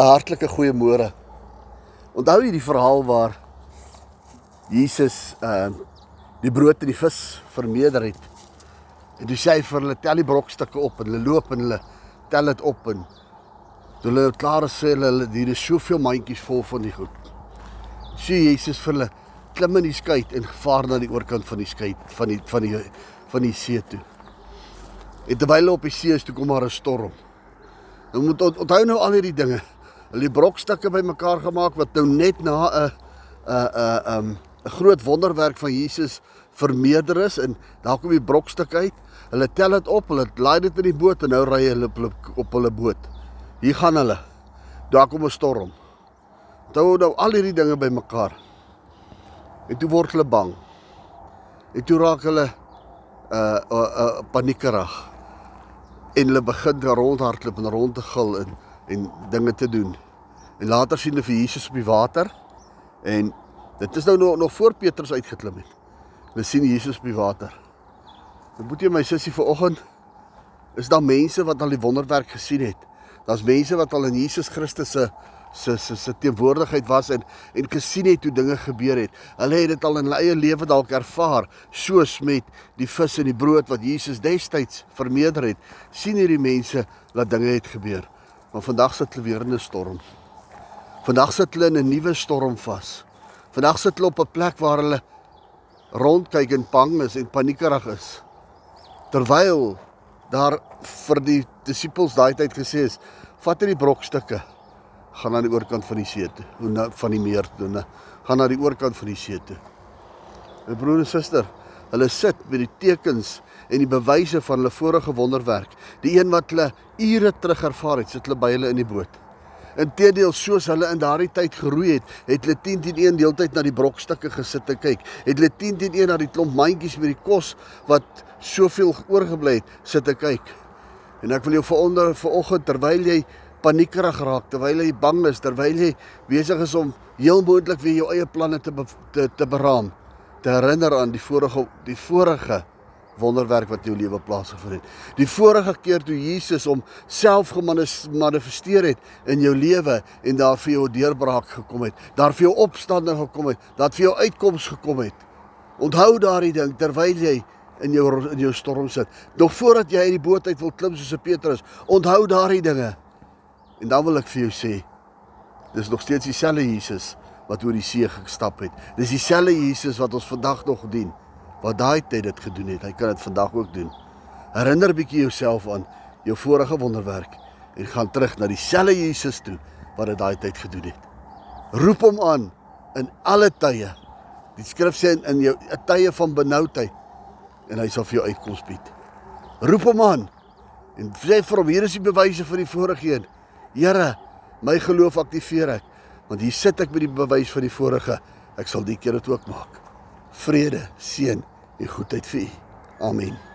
'n hartlike goeiemôre. Onthou jy die verhaal waar Jesus ehm uh, die brood en die vis vermeerder het? En toe sê hy vir hulle tel die brokstukke op en hulle loop en hulle tel dit op en toe hulle klaar is sê hulle hier is soveel mandjies vol van die goed. Sê Jesus vir hulle klim in die skei en vaar na die oorkant van die skei van die van die van die see toe. En terwyl hulle op die see is, toe kom maar 'n storm. Nou moet onthou nou al hierdie dinge hulle die brokstukke bymekaar gemaak wat nou net na 'n 'n 'n 'n 'n groot wonderwerk van Jesus vermeerder is en daar kom die brokstuk uit. Hulle tel dit op, hulle laai dit in die boot en nou ry hulle op hulle boot. Hier gaan hulle. Daar kom 'n storm. Toe nou al hierdie dinge bymekaar. En toe word hulle bang. En toe raak hulle uh uh, uh paniekerig. En hulle begin rondhardloop en rond te gil en en dinge te doen. En later sien hulle vir Jesus op die water en dit is nou nog nog voor Petrus uitgeklim het. Hulle sien Jesus op die water. Dan moet jy my sussie vanoggend is daar mense wat al die wonderwerk gesien het. Daar's mense wat al in Jesus Christus se se se se teenwoordigheid was en en gesien het hoe dinge gebeur het. Hulle het dit al in hulle eie lewe dalk ervaar, soos met die vis en die brood wat Jesus destyds vermeerder het. sien hierdie mense dat dinge het gebeur. Maar vandag sit hulle weer in 'n storm. Vandag sit hulle in 'n nuwe storm vas. Vandag sit hulle op 'n plek waar hulle rondkyk en bang is en paniekerig is. Terwyl daar vir die disippels daai tyd gesê is, vat hierdie brokstukke gaan aan die oorkant van die see toe, van die meer toe, gaan na die oorkant van die see toe. My broer en suster, hulle sit met die tekens en die bewyse van hulle vorige wonderwerk. Die een wat hulle ure terug ervaar het, sit hulle by hulle in die boot. Inteendeel soos hulle in daardie tyd geroei het, het hulle 10 teen 1 deeltyd na die brokstukke gesit en kyk. Het hulle 10 teen 1 na die klomp mandjies met die kos wat soveel oorgebly het, sit en kyk. En ek wil jou veronder vanoggend terwyl jy paniekerig raak, terwyl jy bang is, terwyl jy besig is om heel moontlik weer jou eie planne te te, te beraam, te herinner aan die vorige die vorige wonderwerk wat in jou lewe plaasgevind het. Die vorige keer toe Jesus hom self gemanifesteer het in jou lewe en daar vir jou deurbraak gekom het, daar vir jou opstanding gekom het, dat vir jou uitkoms gekom het. Onthou daardie ding terwyl jy in jou in jou storm sit. Nog voordat jy uit die boot uit wil klim soos Petrus, onthou daardie dinge. En dan wil ek vir jou sê, dis nog steeds dieselfde Jesus wat oor die see gestap het. Dis dieselfde Jesus wat ons vandag nog dien wat daai tyd dit gedoen het, hy kan dit vandag ook doen. Herinner bietjie jouself aan jou vorige wonderwerk en gaan terug na dieselfde Jesus toe wat dit daai tyd gedoen het. Roep hom aan in alle tye. Die skrif sê in jou tye van benoudheid en hy sal vir jou uitkoms bied. Roep hom aan en sê vir hom hier is die bewyse vir die vorige een. Here, my geloof aktiveer ek want hier sit ek met die bewys van die vorige. Ek sal die keer dit ook maak vrede, seën en goedheid vir u. Amen.